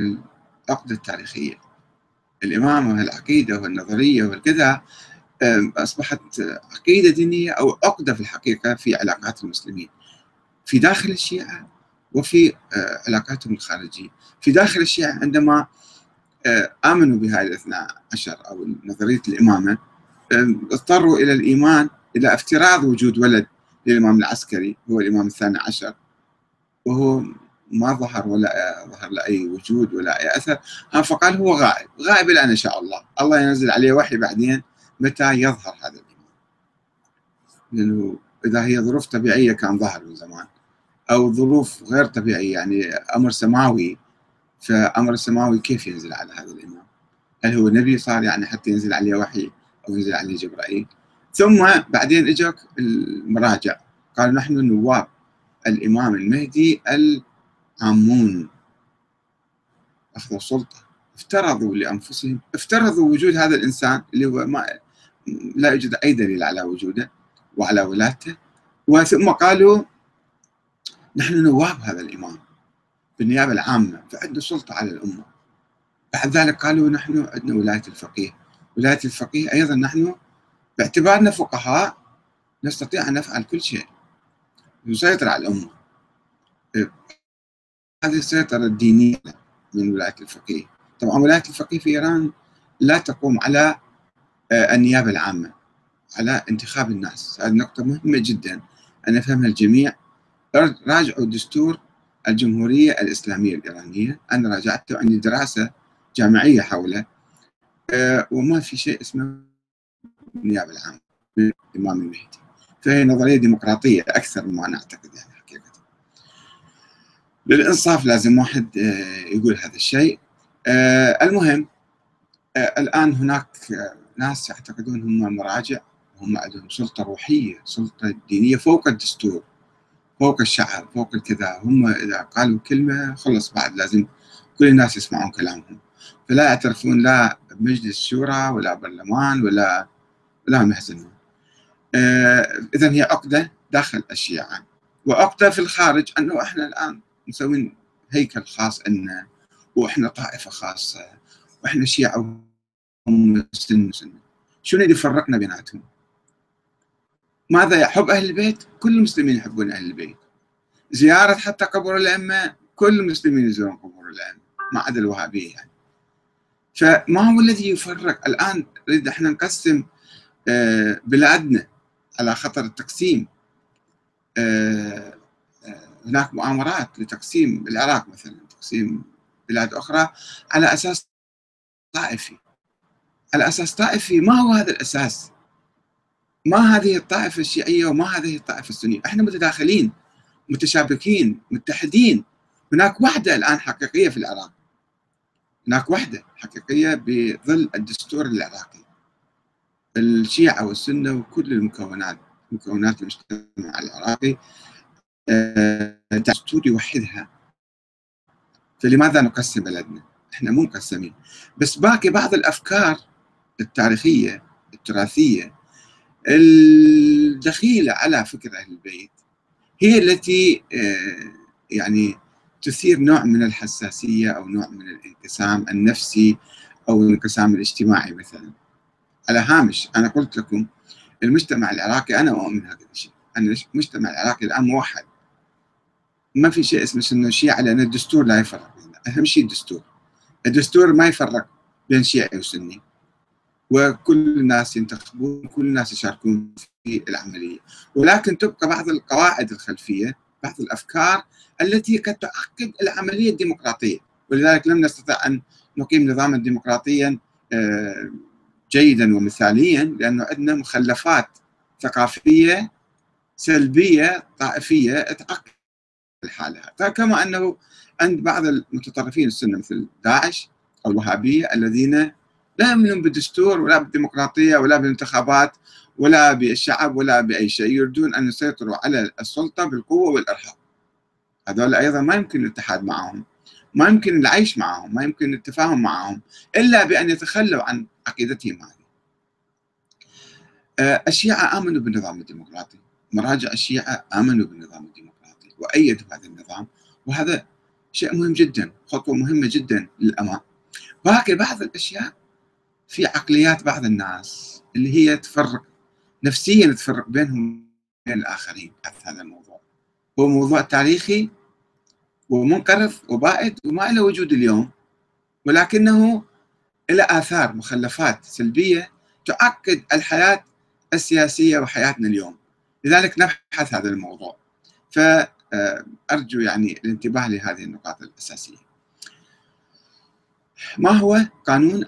العقدة التاريخية الإمامة والعقيدة والنظرية والكذا أصبحت عقيدة دينية أو عقدة في الحقيقة في علاقات المسلمين. في داخل الشيعة وفي آه، علاقاتهم الخارجية. في داخل الشيعة عندما آه، آمنوا بهذه الاثنى عشر أو نظرية الإمامة اضطروا إلى الإيمان إلى افتراض وجود ولد للإمام العسكري هو الإمام الثاني عشر وهو ما ظهر ولا ظهر له أي وجود ولا أي أثر. فقال هو غائب. غائب الآن إن شاء الله. الله ينزل عليه وحي بعدين متى يظهر هذا الإيمان. لأنه إذا هي ظروف طبيعية كان ظهر من زمان. أو ظروف غير طبيعية. يعني أمر سماوي. فأمر السماوي كيف ينزل على هذا الإمام هل هو نبي صار يعني حتى ينزل عليه وحي أو ينزل عليه جبرائيل؟ ثم بعدين اجاك المراجع. قال نحن نواب الإمام المهدي العامون أخذوا السلطة. افترضوا لأنفسهم افترضوا وجود هذا الإنسان اللي هو ما لا يوجد أي دليل على وجوده وعلى ولادته وثم قالوا نحن نواب هذا الإمام بالنيابة العامة فعنده سلطة على الأمة. بعد ذلك قالوا نحن عندنا ولاية الفقيه. ولاية الفقيه أيضا نحن باعتبارنا فقهاء نستطيع أن نفعل كل شيء. نسيطر على الأمة. هذه السيطرة الدينية من ولاية الفقيه. طبعا ولاية الفقيه في إيران لا تقوم على آه، النيابة العامة على انتخاب الناس. هذه نقطة مهمة جدا. أن يفهمها الجميع. راجعوا دستور الجمهورية الإسلامية الإيرانية. أنا راجعته عندي دراسة جامعية حوله. آه، وما في شيء اسمه النيابة العامة من الإمام المهدي. فهي نظرية ديمقراطية أكثر مما نعتقد يعني حقيقة للإنصاف لازم واحد آه، يقول هذا الشيء. المهم الآن هناك ناس يعتقدون هم مراجع هم عندهم سلطة روحية سلطة دينية فوق الدستور فوق الشعب فوق الكذا. هم إذا قالوا كلمة خلص بعد لازم كل الناس يسمعون كلامهم. فلا يعترفون لا بمجلس شورى ولا برلمان ولا ولا محزنون آه إذا هي عقدة داخل الشيعة. وعقدة في الخارج أنه إحنا الآن مسوين هيكل خاص لنا وإحنا طائفة خاصة وإحنا شيعة وهم سن سن شنو اللي فرقنا بيناتهم؟ ماذا يحب أهل البيت؟ كل المسلمين يحبون أهل البيت. زيارة حتى قبر الأئمة؟ كل المسلمين يزورون قبور الأئمة ما عدا الوهابية يعني. فما هو الذي يفرق؟ الآن نريد إحنا نقسم آه، بلادنا على خطر التقسيم. آه، هناك مؤامرات لتقسيم العراق مثلا تقسيم بلاد أخرى على أساس طائفي. على أساس طائفي ما هو هذا الأساس؟ ما هذه الطائفة الشيعية وما هذه الطائفة السنية؟ إحنا متداخلين متشابكين متحدين. هناك وحدة الآن حقيقية في العراق. هناك وحدة حقيقية بظل الدستور العراقي. الشيعة والسنة وكل المكونات مكونات المجتمع العراقي. دستور يوحدها. فلماذا نقسم بلدنا؟ إحنا مو مقسمين بس باقي بعض الأفكار التاريخية التراثية الدخيلة على فكر أهل البيت هي التي آه، يعني تثير نوع من الحساسية أو نوع من الانقسام النفسي أو الانقسام الاجتماعي مثلا. على هامش أنا قلت لكم المجتمع العراقي أنا اؤمن هذا الشيء. ان المجتمع العراقي الآن موحد ما في شيء اسمه انه الشيعة لأن الدستور لا يفرق. أهم شيء الدستور. الدستور ما يفرق بين شيعي وسني. وكل الناس ينتخبون كل الناس يشاركون في العملية. ولكن تبقى بعض القواعد الخلفية بعض الأفكار التي قد تعقد العملية الديمقراطية. ولذلك لم نستطع أن نقيم نظاما ديمقراطيا آه، جيدا ومثاليا لأنه عندنا مخلفات ثقافية سلبية طائفية تعقد الحالة كما أنه عند بعض المتطرفين السنة مثل داعش أو الوهابية الذين لا يؤمنون بالدستور ولا بالديمقراطية ولا بالانتخابات ولا بالشعب ولا بأي شيء يريدون أن يسيطروا على السلطة بالقوة والإرهاب. هذول أيضا ما يمكن الاتحاد معهم ما يمكن العيش معهم ما يمكن التفاهم معهم إلا بأن يتخلوا عن عقيدتهم هذه. آه، الشيعة آمنوا بالنظام الديمقراطي. مراجع الشيعة آمنوا بالنظام الديمقراطي. وأيدوا هذا النظام. وهذا شيء مهم جدا خطوة مهمة جدا للأمام. باقي بعض الأشياء في عقليات بعض الناس اللي هي تفرق نفسيا تفرق بينهم وبين الآخرين هذا الموضوع. هو موضوع تاريخي ومنقرض وبائد وما له وجود اليوم. ولكنه له آثار مخلفات سلبية تعقد الحياة السياسية وحياتنا اليوم. لذلك نبحث هذا الموضوع. فأرجو يعني الانتباه لهذه النقاط الأساسية. ما هو قانون